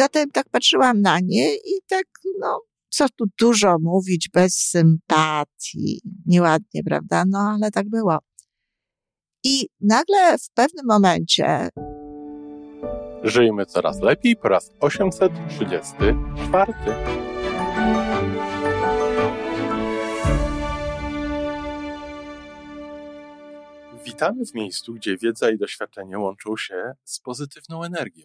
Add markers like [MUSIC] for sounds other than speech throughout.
Zatem tak patrzyłam na nie i tak, no, co tu dużo mówić bez sympatii. Nieładnie, prawda? No, ale tak było. I nagle w pewnym momencie. Żyjmy coraz lepiej po raz 834. Witamy w miejscu, gdzie wiedza i doświadczenie łączą się z pozytywną energią.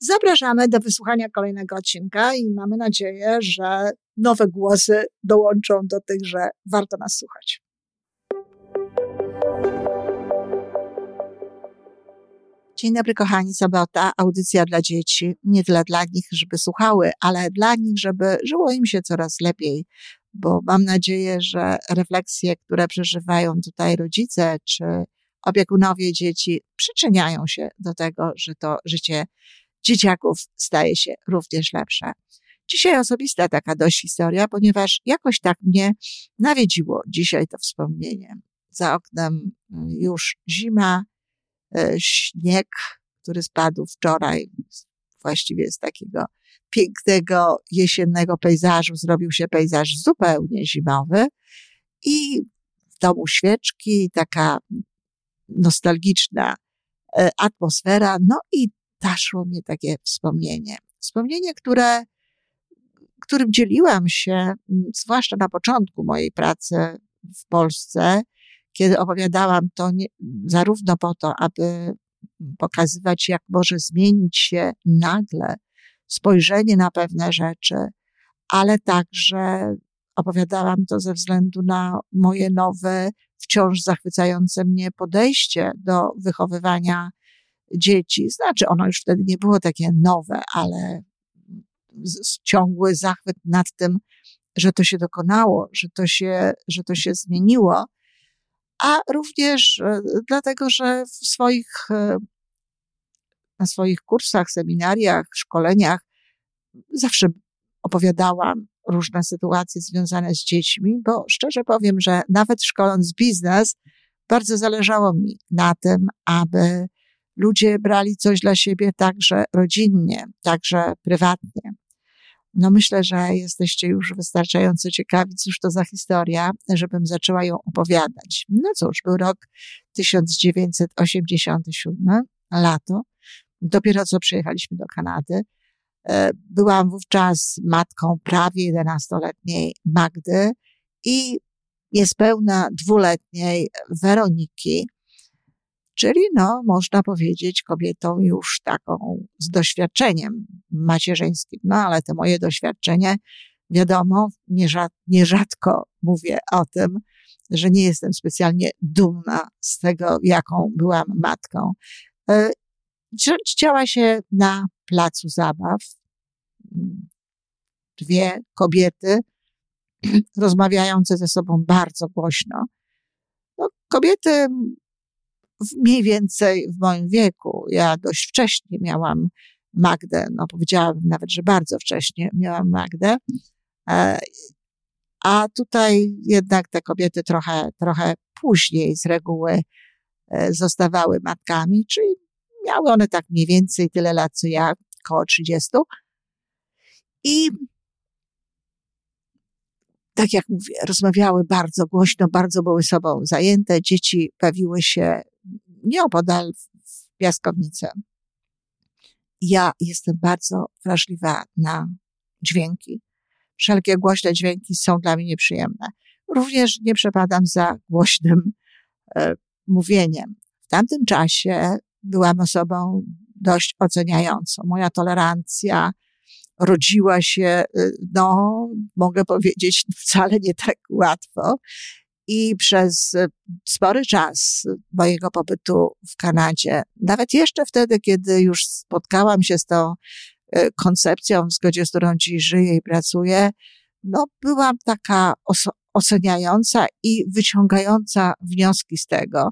Zapraszamy do wysłuchania kolejnego odcinka i mamy nadzieję, że nowe głosy dołączą do tych, że warto nas słuchać. Dzień dobry, kochani. Sobota, audycja dla dzieci. Nie dla, dla nich, żeby słuchały, ale dla nich, żeby żyło im się coraz lepiej, bo mam nadzieję, że refleksje, które przeżywają tutaj rodzice czy opiekunowie dzieci, przyczyniają się do tego, że to życie dzieciaków staje się również lepsze. Dzisiaj osobista taka dość historia, ponieważ jakoś tak mnie nawiedziło dzisiaj to wspomnienie. Za oknem mm, już zima, e, śnieg, który spadł wczoraj, właściwie z takiego pięknego jesiennego pejzażu zrobił się pejzaż zupełnie zimowy i w domu świeczki, taka nostalgiczna e, atmosfera, no i taszło mnie takie wspomnienie. Wspomnienie, które, którym dzieliłam się, zwłaszcza na początku mojej pracy w Polsce, kiedy opowiadałam to nie, zarówno po to, aby pokazywać, jak może zmienić się nagle spojrzenie na pewne rzeczy, ale także opowiadałam to ze względu na moje nowe, wciąż zachwycające mnie podejście do wychowywania dzieci. Znaczy, ono już wtedy nie było takie nowe, ale ciągły zachwyt nad tym, że to się dokonało, że to się, że to się zmieniło, a również e, dlatego, że w swoich, e, na swoich kursach, seminariach, szkoleniach zawsze opowiadałam różne sytuacje związane z dziećmi, bo szczerze powiem, że nawet szkoląc biznes, bardzo zależało mi na tym, aby ludzie brali coś dla siebie także rodzinnie, także prywatnie. No myślę, że jesteście już wystarczająco ciekawi, cóż to za historia, żebym zaczęła ją opowiadać. No cóż, był rok 1987, lato. Dopiero co przyjechaliśmy do Kanady. E, byłam wówczas matką prawie 11-letniej Magdy i niespełna dwuletniej Weroniki, czyli no, można powiedzieć kobietą już taką z doświadczeniem macierzyńskim. No ale to moje doświadczenie, wiadomo, nierzadko mówię o tym, że nie jestem specjalnie dumna z tego, jaką byłam matką. E, działa się na placu zabaw. Dwie kobiety [CLEARS THROAT] rozmawiające ze sobą bardzo głośno. No, kobiety mniej więcej w moim wieku. Ja dość wcześnie miałam Magdę, no powiedziałabym nawet, że bardzo wcześnie miałam Magdę. E, a tutaj jednak te kobiety trochę, trochę później z reguły e, zostawały matkami, czyli miały one tak mniej więcej tyle lat co ja, około 30. I tak jak mówię, rozmawiały bardzo głośno, bardzo były sobą zajęte. Dzieci bawiły się nieopodal w piaskownicę. Ja jestem bardzo wrażliwa na dźwięki. Wszelkie głośne dźwięki są dla mnie nieprzyjemne. Również nie przepadam za głośnym e, mówieniem. W tamtym czasie byłam osobą dość oceniającą. Moja tolerancja rodziła się, e, no, mogę powiedzieć, [LAUGHS] wcale nie tak łatwo. I przez e, spory czas mojego pobytu w Kanadzie, nawet jeszcze wtedy, kiedy już spotkałam się z tą e, koncepcją, w zgodzie z którą dziś żyję i pracuję, no, byłam taka oceniająca i wyciągająca wnioski z tego.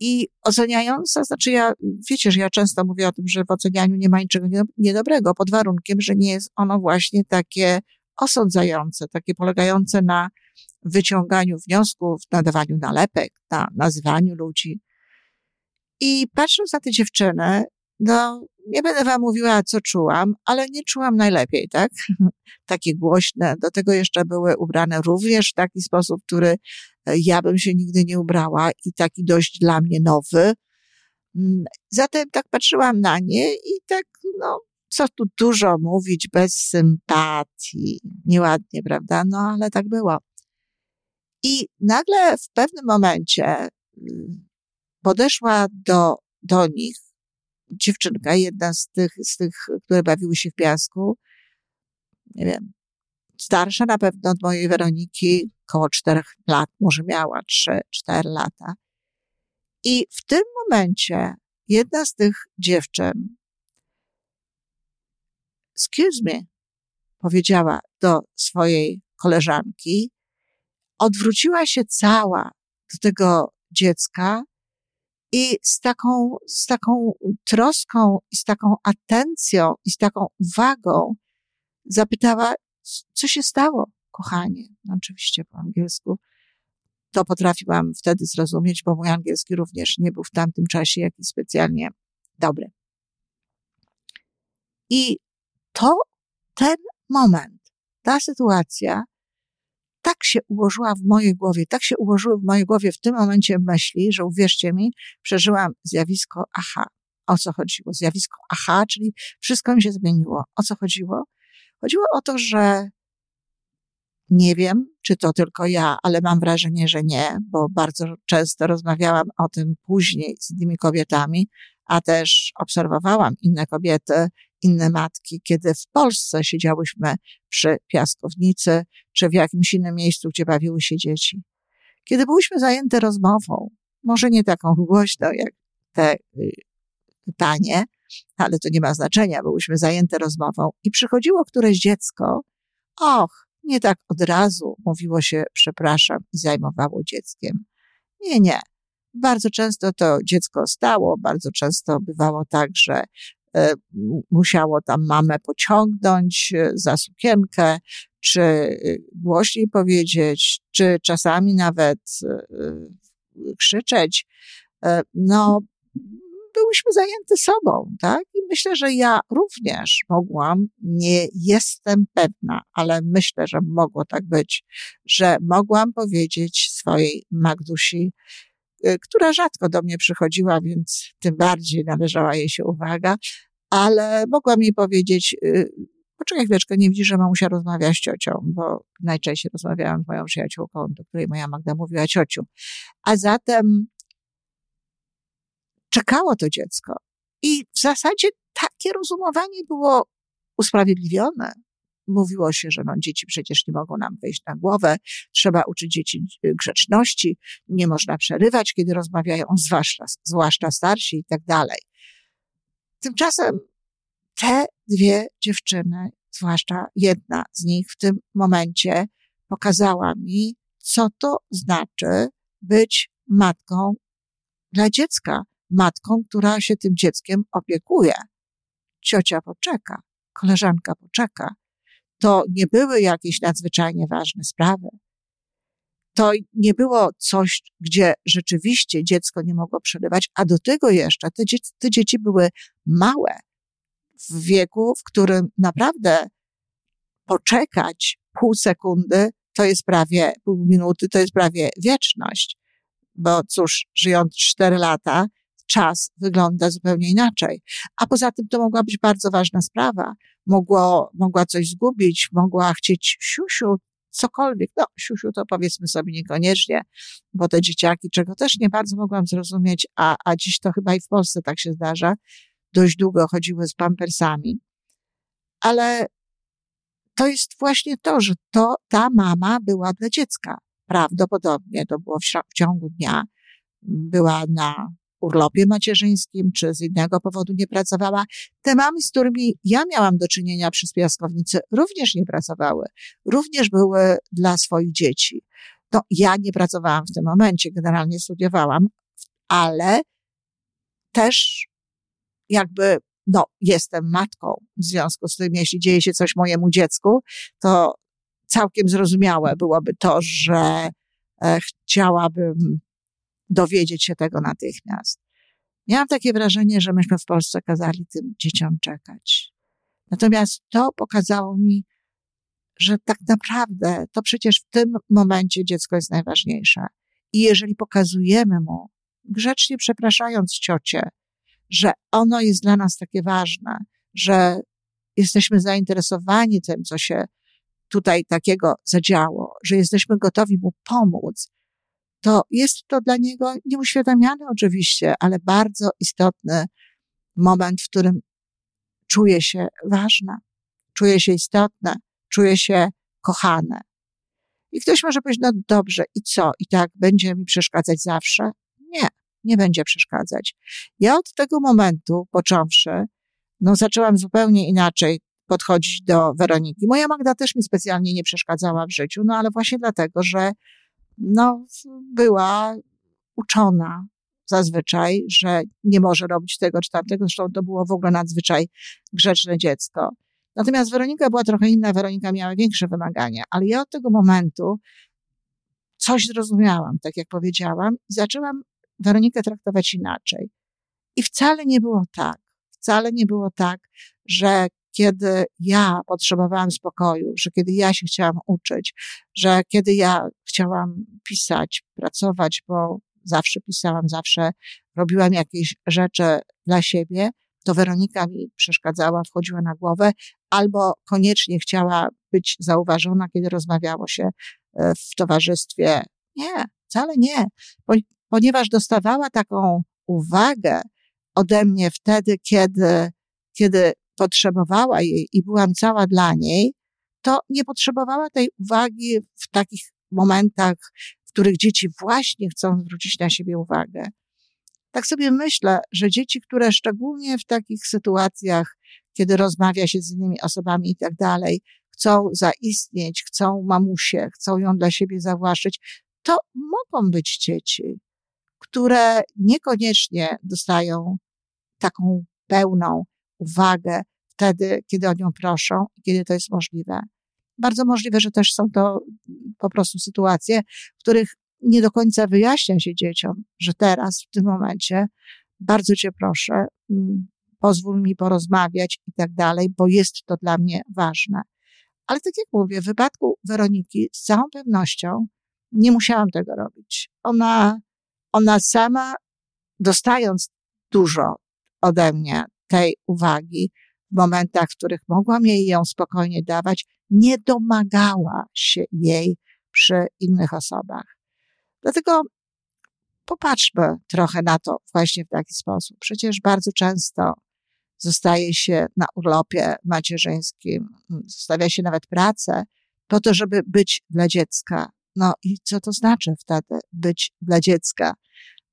I oceniająca, znaczy ja, wiecie, że ja często mówię o tym, że w ocenianiu nie ma niczego niedobrego, pod warunkiem, że nie jest ono właśnie takie osądzające, takie polegające na wyciąganiu wniosków, nadawaniu nalepek, na nazywaniu ludzi. I patrząc na te dziewczyny, no, nie będę wam mówiła, co czułam, ale nie czułam najlepiej, tak? [LAUGHS] Takie głośne. Do tego jeszcze były ubrane również w taki sposób, który e, ja bym się nigdy nie ubrała i taki dość dla mnie nowy. Mm, zatem tak patrzyłam na nie i tak, no, co tu dużo mówić, bez sympatii. Nieładnie, prawda? No, ale tak było. I nagle w pewnym momencie mm, podeszła do, do nich dziewczynka, jedna z tych, z tych, które bawiły się w piasku, nie wiem, starsza na pewno od mojej Weroniki, około czterech lat, może miała trzy, cztery lata. I w tym momencie jedna z tych dziewczyn, excuse me, powiedziała do swojej koleżanki, odwróciła się cała do tego dziecka i z taką, z taką troską i z taką atencją i z taką uwagą zapytała, co się stało, kochanie? No, oczywiście po angielsku. To potrafiłam wtedy zrozumieć, bo mój angielski również nie był w tamtym czasie jakiś specjalnie dobry. I to, ten moment, ta sytuacja tak się ułożyła w mojej głowie, tak się ułożyły w mojej głowie w tym momencie myśli, że uwierzcie mi, przeżyłam zjawisko aha. O co chodziło? Zjawisko aha, czyli wszystko mi się zmieniło. O co chodziło? Chodziło o to, że nie wiem, czy to tylko ja, ale mam wrażenie, że nie, bo bardzo często rozmawiałam o tym później z innymi kobietami, a też obserwowałam inne kobiety, inne matki, kiedy w Polsce siedziałyśmy przy piaskownicy, czy w jakimś innym miejscu, gdzie bawiły się dzieci. Kiedy byłyśmy zajęte rozmową, może nie taką głośną jak te y, panie, ale to nie ma znaczenia, byłyśmy zajęte rozmową i przychodziło któreś dziecko, och, nie tak od razu mówiło się przepraszam i zajmowało dzieckiem. Nie, nie. Bardzo często to dziecko stało, bardzo często bywało tak, że musiało tam mamę pociągnąć e, za sukienkę, czy e, głośniej powiedzieć, czy czasami nawet krzyczeć. No, byłyśmy zajęte sobą, tak? I myślę, że ja również mogłam, nie jestem pewna, ale myślę, że mogło tak być, że mogłam powiedzieć swojej Magdusi, która rzadko do mnie przychodziła, więc tym bardziej należała jej się uwaga, ale mogłam jej powiedzieć, y, poczekaj chwileczkę, nie widzisz, że mamusia rozmawia z ciocią, bo najczęściej rozmawiałam z moją przyjaciółką, do której moja Magda mówiła ciociu. A zatem czekało to dziecko. I w zasadzie takie rozumowanie było usprawiedliwione. Mówiło się, że no, dzieci przecież nie mogą nam wejść na głowę, trzeba uczyć dzieci grzeczności, nie można przerywać, kiedy rozmawiają, zwłaszcza, zwłaszcza starsi i tak dalej. Tymczasem te dwie dziewczyny, zwłaszcza jedna z nich w tym momencie pokazała mi, co to znaczy być matką dla dziecka, matką, która się tym dzieckiem opiekuje. Ciocia poczeka, koleżanka poczeka. To nie były jakieś nadzwyczajnie ważne sprawy. To nie było coś, gdzie rzeczywiście dziecko nie mogło przerywać, a do tego jeszcze te, dzieci, te dzieci były małe, w wieku, w którym naprawdę poczekać pół sekundy to jest prawie pół minuty, to jest prawie wieczność. Bo cóż, żyjąc cztery lata, czas wygląda zupełnie inaczej. A poza tym to mogła być bardzo ważna sprawa. Mogło, mogła coś zgubić, mogła chcieć siusiu, cokolwiek. No, siusiu to powiedzmy sobie niekoniecznie, bo te dzieciaki, czego też nie bardzo mogłam zrozumieć, a, a dziś to chyba i w Polsce tak się zdarza, dość długo chodziły z pampersami. Ale to jest właśnie to, że to ta mama była dla dziecka. Prawdopodobnie to było w, w ciągu dnia. Była na urlopie macierzyńskim, czy z innego powodu nie pracowała. Te mamy, z którymi ja miałam do czynienia przez piaskownicy, również nie pracowały. Również były dla swoich dzieci. No, ja nie pracowałam w tym momencie, generalnie studiowałam, ale też jakby, no, jestem matką, w związku z tym, jeśli dzieje się coś mojemu dziecku, to całkiem zrozumiałe byłoby to, że e, chciałabym dowiedzieć się tego natychmiast. Miałam takie wrażenie, że myśmy w Polsce kazali tym dzieciom czekać. Natomiast to pokazało mi, że tak naprawdę to przecież w tym momencie dziecko jest najważniejsze. I jeżeli pokazujemy mu, grzecznie przepraszając ciocię, że ono jest dla nas takie ważne, że jesteśmy zainteresowani tym, co się tutaj takiego zadziało, że jesteśmy gotowi mu pomóc, to jest to dla niego nieuświadamiany oczywiście, ale bardzo istotny moment, w którym czuje się ważna, czuje się istotna, czuje się kochane. I ktoś może powiedzieć, no dobrze, i co? I tak będzie mi przeszkadzać zawsze? Nie, nie będzie przeszkadzać. Ja od tego momentu, począwszy, no zaczęłam zupełnie inaczej podchodzić do Weroniki. Moja Magda też mi specjalnie nie przeszkadzała w życiu, no ale właśnie dlatego, że no, była uczona zazwyczaj, że nie może robić tego czy tamtego. Zresztą to było w ogóle nadzwyczaj grzeczne dziecko. Natomiast Weronika była trochę inna. Weronika miała większe wymagania, ale ja od tego momentu coś zrozumiałam, tak jak powiedziałam, i zaczęłam Weronikę traktować inaczej. I wcale nie było tak, wcale nie było tak, że kiedy ja potrzebowałam spokoju, że kiedy ja się chciałam uczyć, że kiedy ja chciałam pisać, pracować, bo zawsze pisałam, zawsze robiłam jakieś rzeczy dla siebie, to Weronika mi przeszkadzała, wchodziła na głowę, albo koniecznie chciała być zauważona, kiedy rozmawiało się e, w towarzystwie. Nie, wcale nie, ponieważ dostawała taką uwagę ode mnie wtedy, kiedy, kiedy potrzebowała jej i byłam cała dla niej, to nie potrzebowała tej uwagi w takich momentach, w których dzieci właśnie chcą zwrócić na siebie uwagę. Tak sobie myślę, że dzieci, które szczególnie w takich sytuacjach, kiedy rozmawia się z innymi osobami i tak dalej, chcą zaistnieć, chcą mamusię, chcą ją dla siebie zawłaszczyć, to mogą być dzieci, które niekoniecznie dostają taką pełną uwagę wtedy, kiedy o nią proszą i kiedy to jest możliwe. Bardzo możliwe, że też są to po prostu sytuacje, w których nie do końca wyjaśnia się dzieciom, że teraz, w tym momencie, bardzo cię proszę, mm, pozwól mi porozmawiać i tak dalej, bo jest to dla mnie ważne. Ale tak jak mówię, w wypadku Weroniki z całą pewnością nie musiałam tego robić. Ona, ona sama, dostając dużo ode mnie tej uwagi, w momentach, w których mogłam jej ją spokojnie dawać, nie domagała się jej przy innych osobach. Dlatego popatrzmy trochę na to właśnie w taki sposób. Przecież bardzo często zostaje się na urlopie macierzyńskim, zostawia się nawet pracę po to, żeby być dla dziecka. No i co to znaczy wtedy być dla dziecka?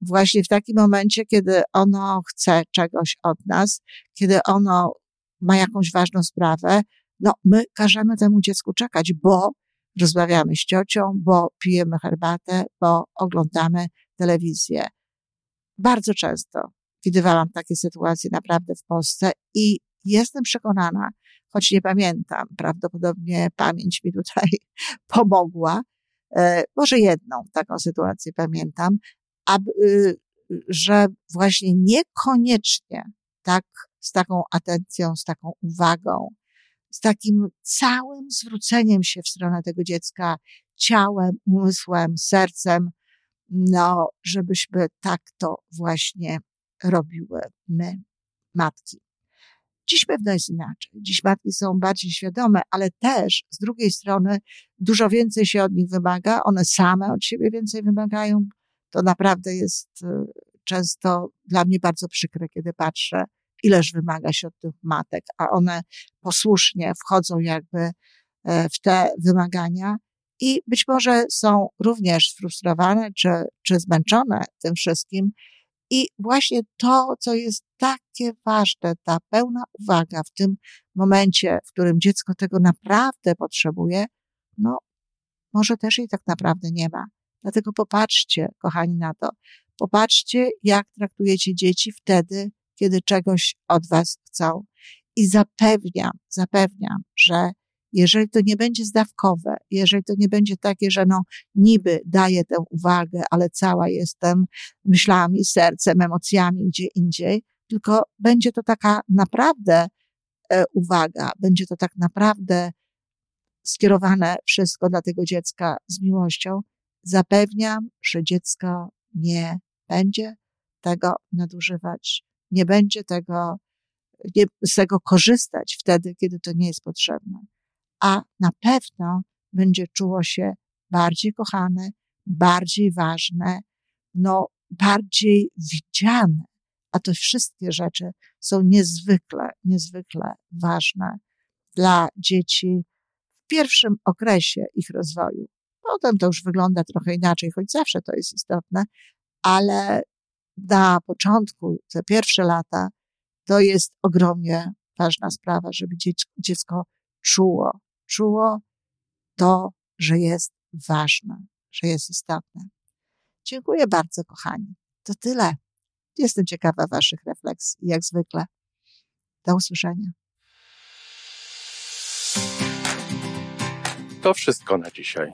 Właśnie w takim momencie, kiedy ono chce czegoś od nas, kiedy ono ma jakąś ważną sprawę, no my każemy temu dziecku czekać, bo rozmawiamy z ciocią, bo pijemy herbatę, bo oglądamy telewizję. Bardzo często widywałam takie sytuacje naprawdę w Polsce i jestem przekonana, choć nie pamiętam, prawdopodobnie pamięć mi tutaj [LAUGHS] pomogła, e, może jedną taką sytuację pamiętam, aby, że właśnie niekoniecznie tak z taką atencją, z taką uwagą, z takim całym zwróceniem się w stronę tego dziecka ciałem, umysłem, sercem, no, żebyśmy tak to właśnie robiły my, matki. Dziś pewno jest inaczej. Dziś matki są bardziej świadome, ale też z drugiej strony dużo więcej się od nich wymaga. One same od siebie więcej wymagają. To naprawdę jest y, często dla mnie bardzo przykre, kiedy patrzę, ileż wymaga się od tych matek, a one posłusznie wchodzą jakby e, w te wymagania i być może są również sfrustrowane czy, czy zmęczone tym wszystkim I właśnie to, co jest takie ważne, ta pełna uwaga w tym momencie, w którym dziecko tego naprawdę potrzebuje, no, może też jej tak naprawdę nie ma. Dlatego popatrzcie, kochani, na to. Popatrzcie, jak traktujecie dzieci wtedy, kiedy czegoś od was chcą. I zapewniam, zapewniam, że jeżeli to nie będzie zdawkowe, jeżeli to nie będzie takie, że no niby daję tę uwagę, ale cała jestem myślami, sercem, emocjami gdzie indziej, tylko będzie to taka naprawdę e, uwaga, będzie to tak naprawdę skierowane wszystko dla tego dziecka z miłością, zapewniam, że dziecko nie będzie tego nadużywać, nie będzie tego, nie, z tego korzystać wtedy, kiedy to nie jest potrzebne a na pewno będzie czuło się bardziej kochane, bardziej ważne, no, bardziej widziane. A te wszystkie rzeczy są niezwykle, niezwykle ważne dla dzieci w pierwszym okresie ich rozwoju. Potem to już wygląda trochę inaczej, choć zawsze to jest istotne, ale na początku, te pierwsze lata, to jest ogromnie ważna sprawa, żeby dziecko czuło, czuło to, że jest ważne, że jest istotne. Dziękuję bardzo, kochani. To tyle. Jestem ciekawa Waszych refleksji, jak zwykle. Do usłyszenia. To wszystko na dzisiaj.